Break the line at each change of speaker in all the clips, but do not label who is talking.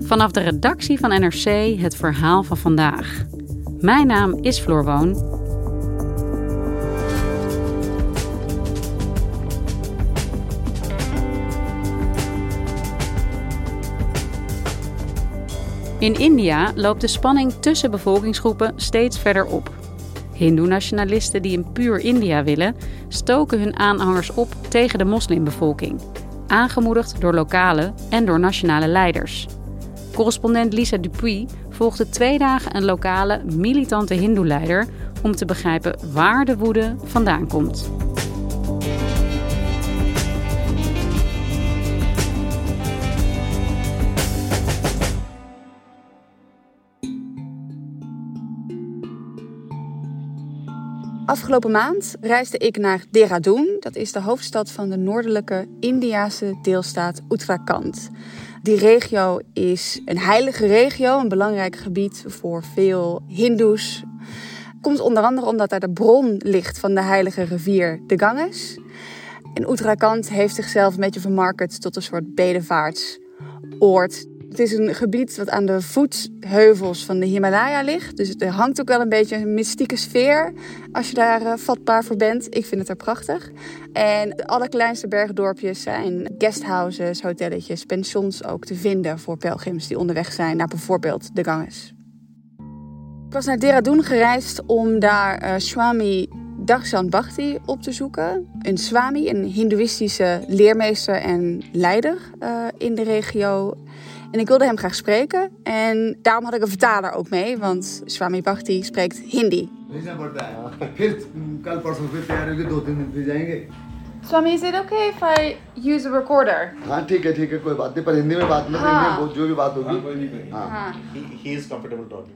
Vanaf de redactie van NRC het verhaal van vandaag. Mijn naam is Floor Woon. In India loopt de spanning tussen bevolkingsgroepen steeds verder op. Hindoe-nationalisten die een puur India willen, stoken hun aanhangers op tegen de moslimbevolking, aangemoedigd door lokale en door nationale leiders. Correspondent Lisa Dupuy volgde twee dagen een lokale, militante Hindoe-leider om te begrijpen waar de woede vandaan komt.
Afgelopen maand reisde ik naar Dehradun. Dat is de hoofdstad van de noordelijke Indiase deelstaat Uttarakhand. Die regio is een heilige regio, een belangrijk gebied voor veel Hindoes. Komt onder andere omdat daar de bron ligt van de heilige rivier de Ganges. En Uttarakhand heeft zichzelf een beetje vermarkt tot een soort bedevaartsoord het is een gebied wat aan de voetheuvels van de Himalaya ligt. Dus er hangt ook wel een beetje een mystieke sfeer als je daar uh, vatbaar voor bent. Ik vind het er prachtig. En de allerkleinste bergdorpjes zijn guesthouses, hotelletjes, pensions ook te vinden voor pelgrims die onderweg zijn naar bijvoorbeeld de Ganges. Ik was naar Dehradun gereisd om daar uh, Swami Darshan Bhakti op te zoeken. Een swami, een hindoeïstische leermeester en leider uh, in de regio. En ik wilde hem graag spreken. En daarom had ik een vertaler ook mee, want Swami Bhakti spreekt Hindi. Swami, is it okay if I use a recorder?
हाँ ठीक है ठीक है कोई बात नहीं पर हिंदी में बात नहीं
हाँ.
जो भी बात होगी
Ah.
he is comfortable talking.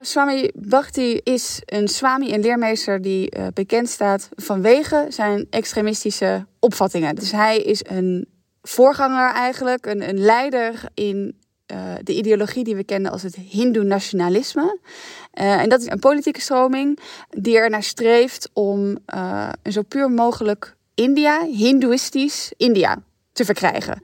Swami Bhakti is een swami, een leermeester die uh, bekend staat vanwege zijn extremistische opvattingen. Dus hij is een voorganger eigenlijk, een, een leider in uh, de ideologie die we kennen als het Hindoe-nationalisme. Uh, en dat is een politieke stroming die er naar streeft om uh, een zo puur mogelijk India, Hindoeïstisch India, te verkrijgen.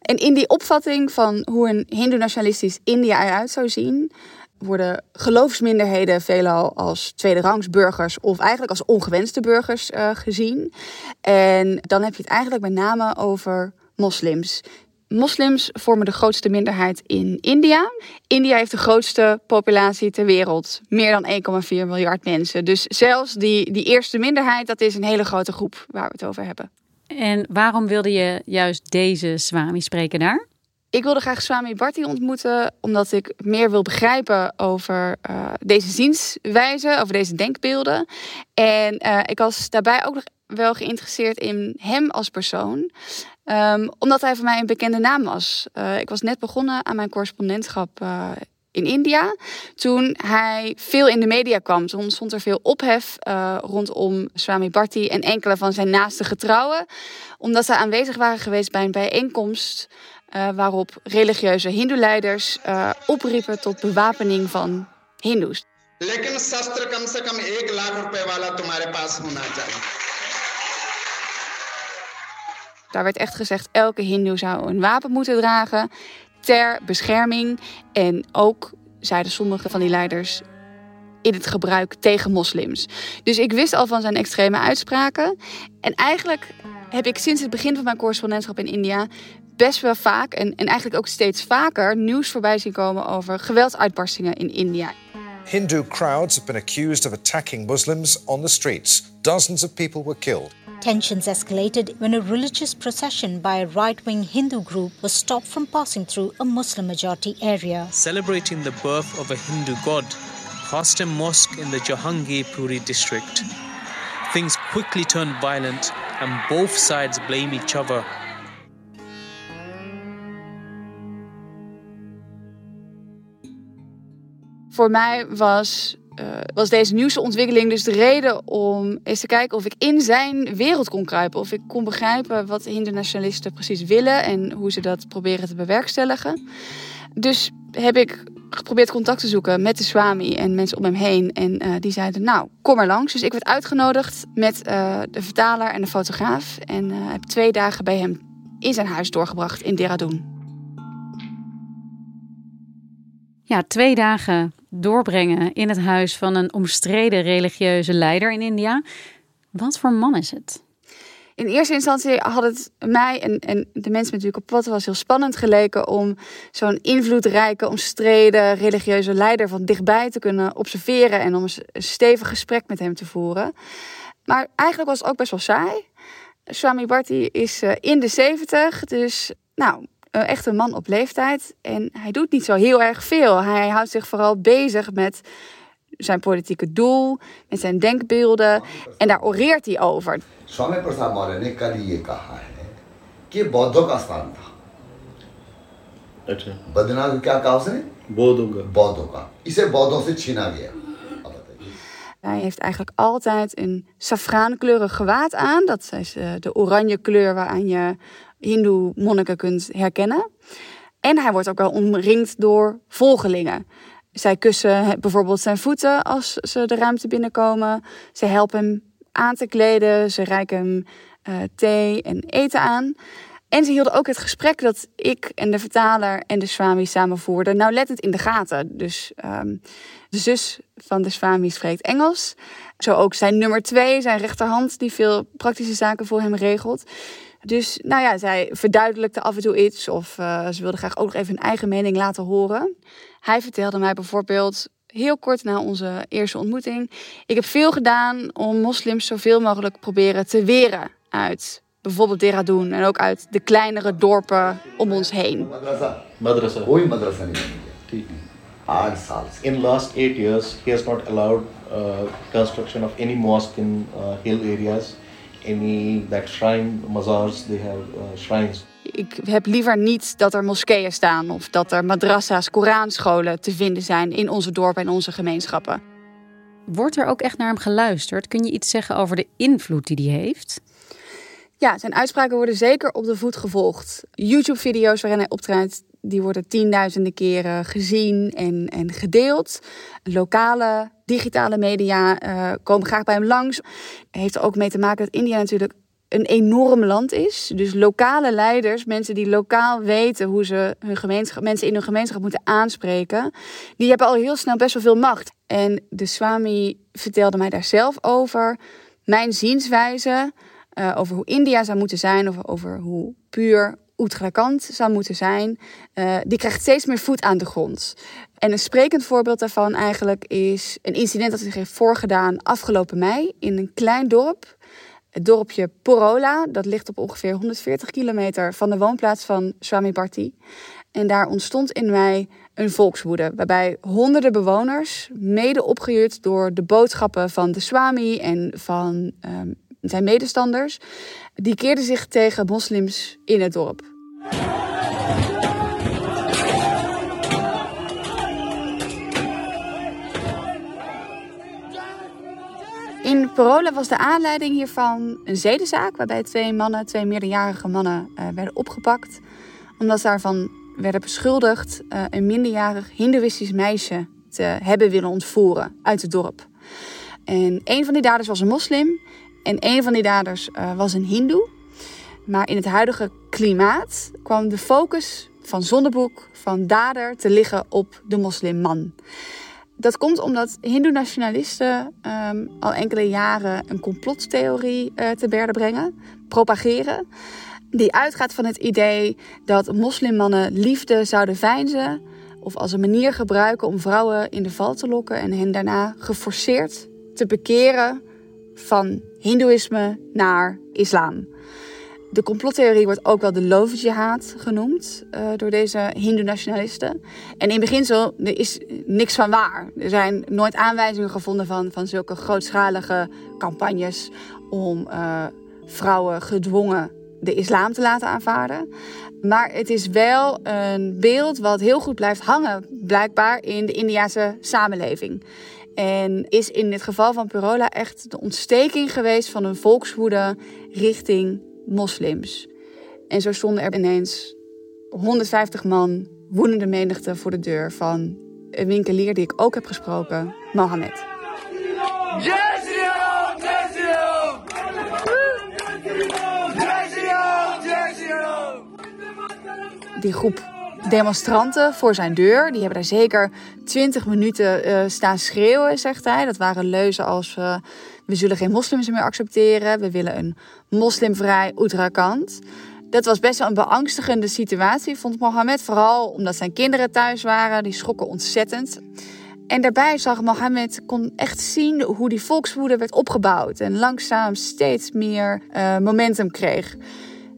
En in die opvatting van hoe een Hindoe-nationalistisch India eruit zou zien, worden geloofsminderheden veelal als tweederangs burgers of eigenlijk als ongewenste burgers gezien. En dan heb je het eigenlijk met name over moslims. Moslims vormen de grootste minderheid in India. India heeft de grootste populatie ter wereld. Meer dan 1,4 miljard mensen. Dus zelfs die, die eerste minderheid, dat is een hele grote groep waar we het over hebben.
En waarom wilde je juist deze Swami spreken daar?
Ik wilde graag Swami Bharti ontmoeten, omdat ik meer wil begrijpen over uh, deze zienswijze, over deze denkbeelden. En uh, ik was daarbij ook nog wel geïnteresseerd in hem als persoon. Ehm, omdat hij voor mij een bekende naam was. Eh, ik was net begonnen aan mijn correspondentschap eh, in India. Toen hij veel in de media kwam, toen stond er veel ophef eh, rondom Swami Bharti en enkele van zijn naaste getrouwen. Omdat ze aanwezig waren geweest bij een bijeenkomst. waarop religieuze Hindoe-leiders opriepen tot bewapening van Hindoes.
Lekker, sastra, kam se kam 1 lakh rupee wala tumhare paas hona chahiye.
Daar werd echt gezegd, elke hindoe zou een wapen moeten dragen ter bescherming. En ook, zeiden sommige van die leiders, in het gebruik tegen moslims. Dus ik wist al van zijn extreme uitspraken. En eigenlijk heb ik sinds het begin van mijn correspondentschap in India best wel vaak en, en eigenlijk ook steeds vaker nieuws voorbij zien komen over geweldsuitbarstingen in India.
Hindu crowds have been accused of attacking Muslims on the streets. Dozens of people were killed.
Tensions escalated when a religious procession by a right wing Hindu group was stopped from passing through a Muslim majority area.
Celebrating the birth of a Hindu god past a mosque in the Jahangir Puri district. Things quickly turned violent and both sides blame each other.
Voor mij was, uh, was deze nieuwste ontwikkeling dus de reden om eens te kijken of ik in zijn wereld kon kruipen. Of ik kon begrijpen wat Hindu-nationalisten precies willen en hoe ze dat proberen te bewerkstelligen. Dus heb ik geprobeerd contact te zoeken met de Swami en mensen om hem heen. En uh, die zeiden, nou, kom maar langs. Dus ik werd uitgenodigd met uh, de vertaler en de fotograaf. En heb twee dagen bij hem in zijn huis doorgebracht in Dehradun.
Ja, twee dagen doorbrengen in het huis van een omstreden religieuze leider in India. Wat voor man is het?
In eerste instantie had het mij en, en de mensen met wie ik op was heel spannend geleken om zo'n invloedrijke, omstreden religieuze leider van dichtbij te kunnen observeren en om een stevig gesprek met hem te voeren. Maar eigenlijk was het ook best wel saai. Swami Bharti is uh, in de 70, dus nou, echt een man op leeftijd. En hij doet niet zo heel erg veel. Hij houdt zich vooral bezig met zijn politieke doel, met zijn denkbeelden. En daar oreert hij over.
Swami प्रसाद मौर्य ने कल ये कहा है कि बौद्धों का स्थान था
अच्छा
बद्रीनाथ को क्या कहा उसने
बौद्धों का
बौद्धों का इसे बौद्धों से छीना गया अब बताइए
Hij heeft eigenlijk altijd een safraankleurig gewaad aan. Dat is uh, de oranje kleur waaraan je hindoe monniken kunt herkennen. En hij wordt ook wel omringd door volgelingen. Zij kussen bijvoorbeeld zijn voeten als ze de ruimte binnenkomen. Ze helpen hem aan te kleden. Ze reiken hem uh, thee en eten aan. En ze hielden ook het gesprek dat ik en de vertaler en de Swami samen voerden nauwlettend in de gaten. Dus um, de zus van de Swami spreekt Engels. Zo ook zijn nummer twee, zijn rechterhand, die veel praktische zaken voor hem regelt. Dus nou ja, zij verduidelijkte af en toe iets of eh, ze wilde graag ook nog even hun eigen mening laten horen. Hij vertelde mij bijvoorbeeld heel kort na onze eerste ontmoeting: Ik heb veel gedaan om moslims zoveel mogelijk proberen te weren uit bijvoorbeeld Dehradun en ook uit de kleinere dorpen om ons heen.
Madrasa. Madrasa.
Hoi madrasa In.
In last eight years, he has not allowed eh, construction of any mosque in eh, hill areas any that shrine mazars they have uh, shrines
Ik heb liever niet dat er moskeeën staan of dat er madrassa's, Koranscholen te vinden zijn in onze dorpen en onze gemeenschappen.
Wordt er ook echt naar hem geluisterd? Kun je iets zeggen over de invloed die hij heeft?
Ja, zijn uitspraken worden zeker op de voet gevolgd. YouTube-video's waarin hij optreedt, die worden tienduizenden keren gezien en, en gedeeld. Lokale, digitale media uh, komen graag bij hem langs. Heeft er ook mee te maken dat India natuurlijk een enorm land is. Dus lokale leiders, mensen die lokaal weten hoe ze hun gemeenschap, mensen in hun gemeenschap moeten aanspreken, die hebben al heel snel best wel veel macht. En de Swami vertelde mij daar zelf over. Mijn zienswijze uh, over hoe India zou moeten zijn, of over hoe puur Uttarakhand zou moeten zijn, uh, die krijgt steeds meer voet aan de grond. En een sprekend voorbeeld daarvan eigenlijk is een incident dat zich heeft voorgedaan afgelopen mei in een klein dorp. Het dorpje Porola, dat ligt op ongeveer 140 kilometer van de woonplaats van Swami Bharti. En daar ontstond in mei een volkswoede, waarbij honderden bewoners, mede opgehuurd door de boodschappen van de Swami en van um, zijn medestanders, die keerden zich tegen moslims in het dorp. Parola was de aanleiding hiervan een zedenzaak waarbij twee mannen, twee meerderjarige mannen, uh, werden opgepakt. Omdat ze daarvan werden beschuldigd uh, een minderjarig Hindoeïstisch meisje te hebben willen ontvoeren uit het dorp. En een van die daders was een moslim en een van die daders uh, was een hindoe. Maar in het huidige klimaat kwam de focus van zonneboek, van dader, te liggen op de moslimman. Dat komt omdat Hindoe-nationalisten um, al enkele jaren een complottheorie uh, te berde brengen, propageren. Die uitgaat van het idee dat moslimmannen liefde zouden veinzen of als een manier gebruiken om vrouwen in de val te lokken en hen daarna geforceerd te bekeren van Hindoeïsme naar islam. De complottheorie wordt ook wel de love jihad genoemd uh, door deze hindoe-nationalisten. En in beginsel er is niks van waar. Er zijn nooit aanwijzingen gevonden van, van zulke grootschalige campagnes om uh, vrouwen gedwongen de islam te laten aanvaarden. Maar het is wel een beeld wat heel goed blijft hangen, blijkbaar in de Indiase samenleving. En is in het geval van Purola echt de ontsteking geweest van een volkswoede richting moslims. En zo stonden er ineens 150 man woedende menigte voor de deur van een winkelier die ik ook heb gesproken, Mohammed. Die groep demonstranten voor zijn deur. Die hebben daar zeker 20 minuten uh, staan schreeuwen, zegt hij. Dat waren leuzen als uh, we zullen geen moslims meer accepteren. We willen een moslimvrij Uttarakhand. Dat was best wel een beangstigende situatie, vond Mohammed. Vooral omdat zijn kinderen thuis waren. Die schrokken ontzettend. En daarbij zag Mohammed kon echt zien hoe die volkswoede werd opgebouwd. En langzaam steeds meer uh, momentum kreeg.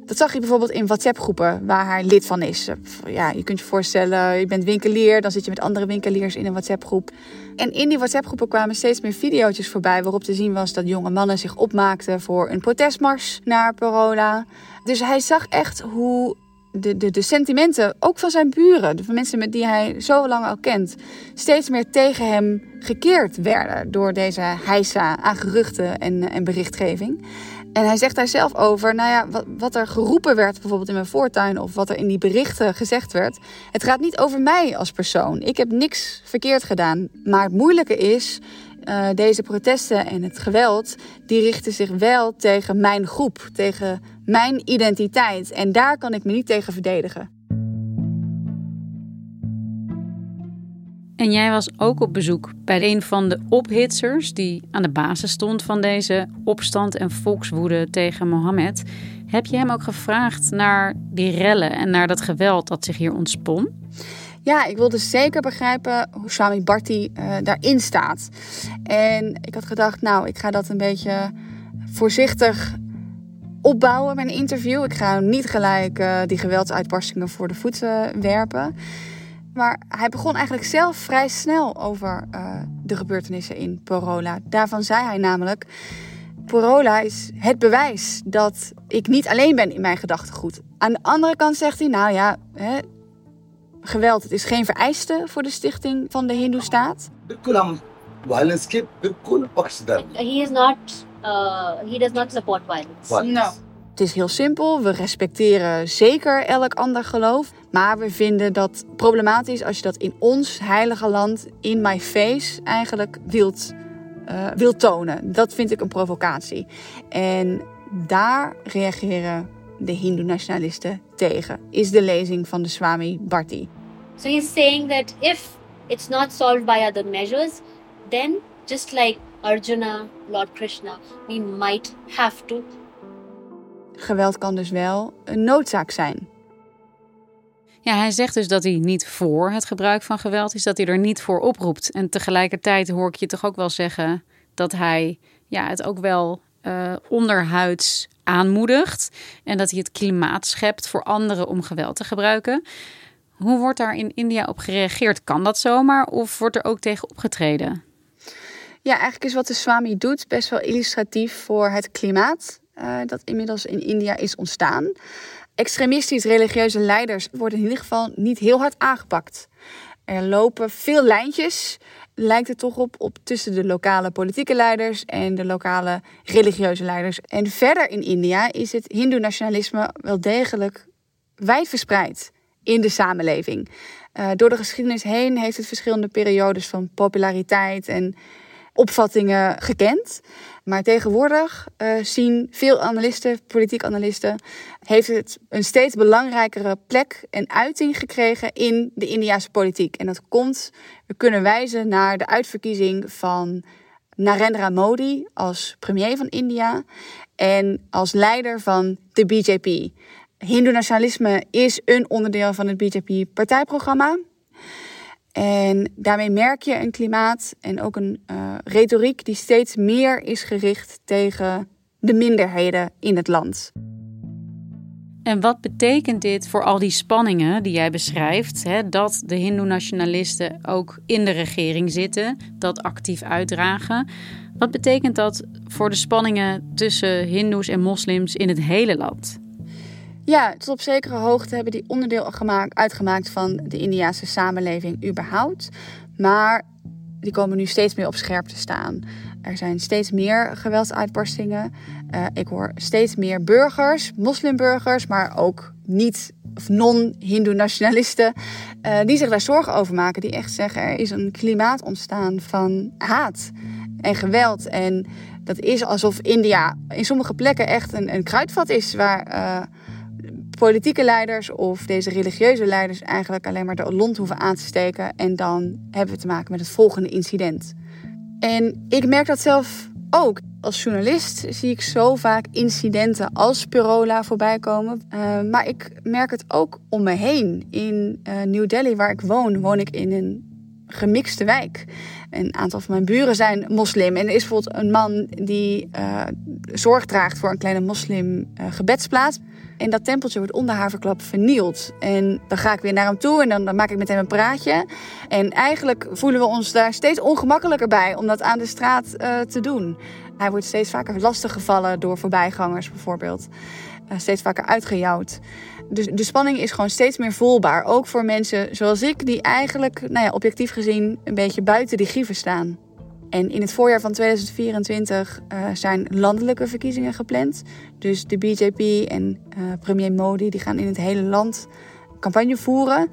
Dat zag je bijvoorbeeld in WhatsApp-groepen waar hij lid van is. Ja, je kunt je voorstellen, je bent winkelier, dan zit je met andere winkeliers in een WhatsApp-groep. En in die WhatsApp-groepen kwamen steeds meer video's voorbij waarop te zien was dat jonge mannen zich opmaakten voor een protestmars naar Parola. Dus hij zag echt hoe de, de, de sentimenten, ook van zijn buren, de mensen met die hij zo lang al kent, steeds meer tegen hem gekeerd werden door deze heisa aan geruchten en, en berichtgeving. En hij zegt daar zelf over, nou ja, wat, wat, er geroepen werd bijvoorbeeld in mijn voortuin of wat er in die berichten gezegd werd. Het gaat niet over mij als persoon. Ik heb niks verkeerd gedaan. Maar het moeilijke is, uh, deze protesten en het geweld, die richten zich wel tegen mijn groep, tegen mijn identiteit. En daar kan ik me niet tegen verdedigen.
En jij was ook op bezoek bij een van de ophitsers die aan de basis stond van deze opstand en volkswoede tegen Mohammed. Heb je hem ook gevraagd naar die rellen en naar dat geweld dat zich hier ontspon?
Ja, ik wilde zeker begrijpen hoe Swami Bharti uh, daarin staat. En ik had gedacht, nou, ik ga dat een beetje voorzichtig opbouwen, mijn interview. Ik ga niet gelijk uh, die geweldsuitbarstingen voor de voeten werpen. Maar hij begon eigenlijk zelf vrij snel over uh, de gebeurtenissen in Porola. Daarvan zei hij namelijk: Porola is het bewijs dat ik niet alleen ben in mijn gedachtegoed. Aan de andere kant zegt hij: Nou ja, hè, geweld het is geen vereiste voor de stichting van de Hindoestaat.
Violence
He is not. Uh, he does not support violence.
No. Het is heel simpel. We respecteren zeker elk ander geloof. Maar we vinden dat problematisch als je dat in ons heilige land, in my face, eigenlijk wilt, uh, wilt tonen. Dat vind ik een provocatie. En daar reageren de Hindoe-nationalisten tegen. Is de lezing van de Swami Bharti.
So he's saying that if it's not solved by other measures, then just like Arjuna, Lord Krishna, we might have to
geweld kan dus wel een noodzaak zijn.
Ja, hij zegt dus dat hij niet voor het gebruik van geweld is, dat hij er niet voor oproept. En tegelijkertijd hoor ik je toch ook wel zeggen dat hij ja, het ook wel uh, onderhuids aanmoedigt. En dat hij het klimaat schept voor anderen om geweld te gebruiken. Hoe wordt daar in India op gereageerd? Kan dat zomaar of wordt er ook tegen opgetreden?
Ja, eigenlijk is wat de Swami doet best wel illustratief voor het klimaat uh, dat inmiddels in India is ontstaan. Extremistisch religieuze leiders worden in ieder geval niet heel hard aangepakt. Er lopen veel lijntjes, lijkt het toch op, op tussen de lokale politieke leiders en de lokale religieuze leiders. En verder in India is het Hindoe-nationalisme wel degelijk wijdverspreid in de samenleving. Uh, door de geschiedenis heen heeft het verschillende periodes van populariteit en opvattingen gekend. Maar tegenwoordig uh, zien veel analisten, politiek analisten, heeft het een steeds belangrijkere plek en uiting gekregen in de Indiase politiek. En dat komt, we kunnen wijzen naar de uitverkiezing van Narendra Modi als premier van India en als leider van de BJP. Hindoe-nationalisme is een onderdeel van het BJP-partijprogramma. En daarmee merk je een klimaat en ook een uh, retoriek die steeds meer is gericht tegen de minderheden in het land.
En wat betekent dit voor al die spanningen die jij beschrijft? Hè, dat de Hindoe-nationalisten ook in de regering zitten, dat actief uitdragen. Wat betekent dat voor de spanningen tussen Hindoes en moslims in het hele land?
Ja, tot op zekere hoogte hebben die onderdeel gemaakt, uitgemaakt van de Indiase samenleving überhaupt. Maar die komen nu steeds meer op scherp te staan. Er zijn steeds meer geweldsuitbarstingen. Uh, ik hoor steeds meer burgers, moslimburgers, maar ook niet of non-Hindoe-nationalisten, uh, die zich daar zorgen over maken. Die echt zeggen er is een klimaat ontstaan van haat en geweld. En dat is alsof India in sommige plekken echt een, een kruidvat is waar. Uh, politieke leiders of deze religieuze leiders eigenlijk alleen maar de lont hoeven aan te steken. En dan hebben we te maken met het volgende incident. En ik merk dat zelf ook. Als journalist zie ik zo vaak incidenten als Pirola voorbij komen. Uh, maar ik merk het ook om me heen. In uh, New Delhi, waar ik woon, woon ik in een gemixte wijk. Een aantal van mijn buren zijn moslim. En er is bijvoorbeeld een man die uh, zorg draagt voor een kleine moslim gebedsplaats. En dat tempeltje wordt onder haverklap vernield. En dan ga ik weer naar hem toe en dan, dan, maak ik met hem een praatje. En eigenlijk voelen we ons daar steeds ongemakkelijker bij om dat aan de straat uh, te doen. Hij wordt steeds vaker lastiggevallen door voorbijgangers bijvoorbeeld. Uh, steeds vaker uitgejouwd. Dus de spanning is gewoon steeds meer voelbaar. Ook voor mensen zoals ik, die eigenlijk, nou ja, objectief gezien, een beetje buiten die grieven staan. En in het voorjaar van 2024 uh, eh, zijn landelijke verkiezingen gepland. Dus de BJP en uh, premier Modi die gaan in het hele land campagne voeren.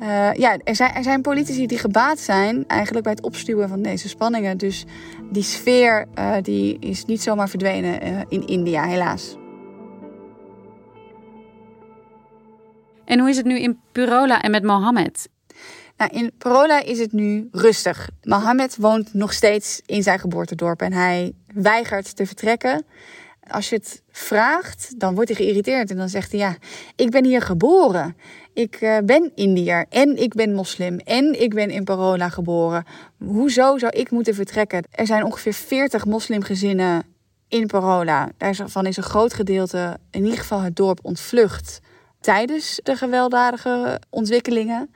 Uh, ja, er zijn, er zijn politici die gebaat zijn eigenlijk bij het opstuwen van deze spanningen. Dus die sfeer die is niet zomaar verdwenen in India, helaas.
En hoe is het nu in Purola en met Mohammed?
Nou, in Parola is het nu rustig. Mohammed woont nog steeds in zijn geboortedorp en hij weigert te vertrekken. Als je het vraagt, dan wordt hij geïrriteerd en dan zegt hij: Ja, ik ben hier geboren. Ik uh, ben Indiër en ik ben moslim en ik ben in Parola geboren. Hoezo zou ik moeten vertrekken? Er zijn ongeveer 40 moslimgezinnen in Parola. Daarvan is een groot gedeelte, in ieder geval het dorp, ontvlucht tijdens de gewelddadige ontwikkelingen.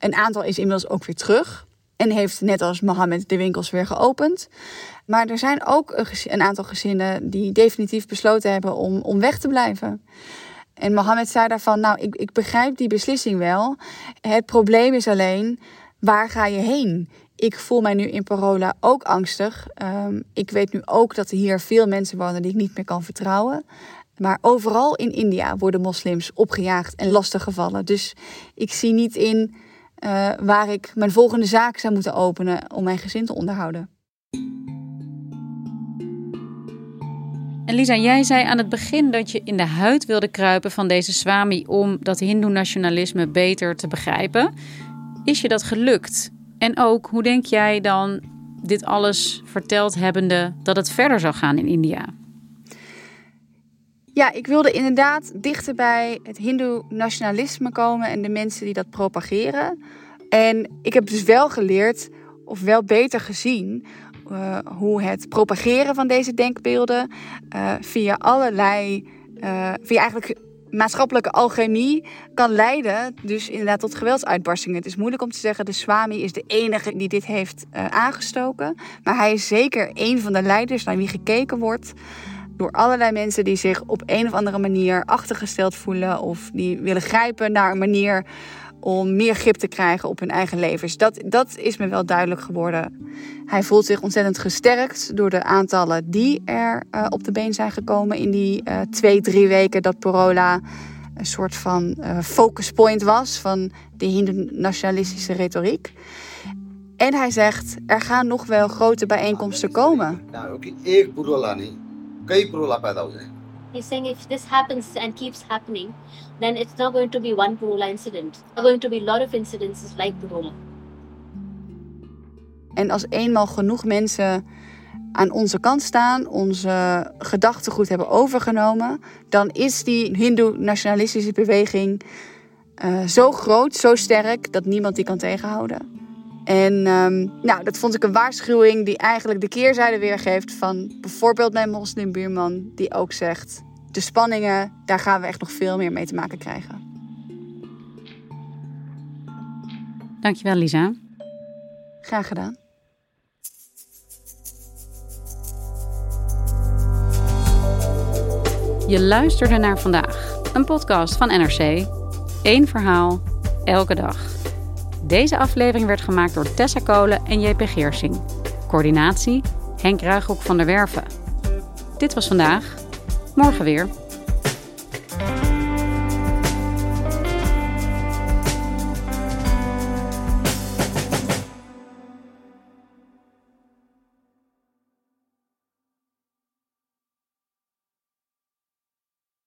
Een aantal is inmiddels ook weer terug. En heeft net als Mohammed de winkels weer geopend. Maar er zijn ook een aantal gezinnen die definitief besloten hebben om, om weg te blijven. En Mohammed zei daarvan: Nou, ik, ik begrijp die beslissing wel. Het probleem is alleen: waar ga je heen? Ik voel mij nu in Parola ook angstig. Um, ik weet nu ook dat er hier veel mensen wonen die ik niet meer kan vertrouwen. Maar overal in India worden moslims opgejaagd en lastiggevallen. Dus ik zie niet in uh, waar ik mijn volgende zaak zou moeten openen om mijn gezin te onderhouden.
En Lisa, jij zei aan het begin dat je in de huid wilde kruipen van deze Swami om dat Hindoe-nationalisme beter te begrijpen. Is je dat gelukt? En ook, hoe denk jij dan dit alles verteld hebbende dat het verder zou gaan in India?
Ja, ik wilde inderdaad dichter bij het Hindoe-nationalisme komen en de mensen die dat propageren. En ik heb dus wel geleerd, of wel beter gezien, uh, hoe het propageren van deze denkbeelden uh, via allerlei, uh, via eigenlijk maatschappelijke alchemie kan leiden, dus inderdaad tot geweldsuitbarstingen. Het is moeilijk om te zeggen, de Swami is de enige die dit heeft aangestoken. Maar hij is zeker een van de leiders naar wie gekeken wordt door allerlei mensen die zich op een of andere manier achtergesteld voelen of die willen grijpen naar een manier om meer grip te krijgen op hun eigen levens. Dat, dat is me wel duidelijk geworden. Hij voelt zich ontzettend gesterkt door de aantallen die er uh, op de been zijn gekomen in die uh, twee, drie weken dat Porola een soort van uh, focus point was van de Hindu-nationalistische retoriek. En hij zegt, er gaan nog wel grote bijeenkomsten komen.
He's saying if this happens and keeps happening, then it's not going to be one Purula incident. There are going to be a lot of incidences like Purula.
En als eenmaal genoeg mensen aan onze kant staan, onze gedachtegoed hebben overgenomen, dan is die Hindoe-nationalistische beweging uh, zo groot, zo sterk, dat niemand die kan tegenhouden. En um, nou, dat vond ik een waarschuwing die eigenlijk de keerzijde weergeeft van bijvoorbeeld mijn moslimbuurman, die ook zegt: de spanningen, daar gaan we echt nog veel meer mee te maken krijgen.
Dankjewel, Lisa.
Graag gedaan.
Je luisterde naar vandaag, een podcast van NRC. Eén verhaal, elke dag. Deze aflevering werd gemaakt door Tessa Kolen en JP Geersing. Coördinatie Henk Ruigrok van der Werven. Dit was vandaag. Morgen weer.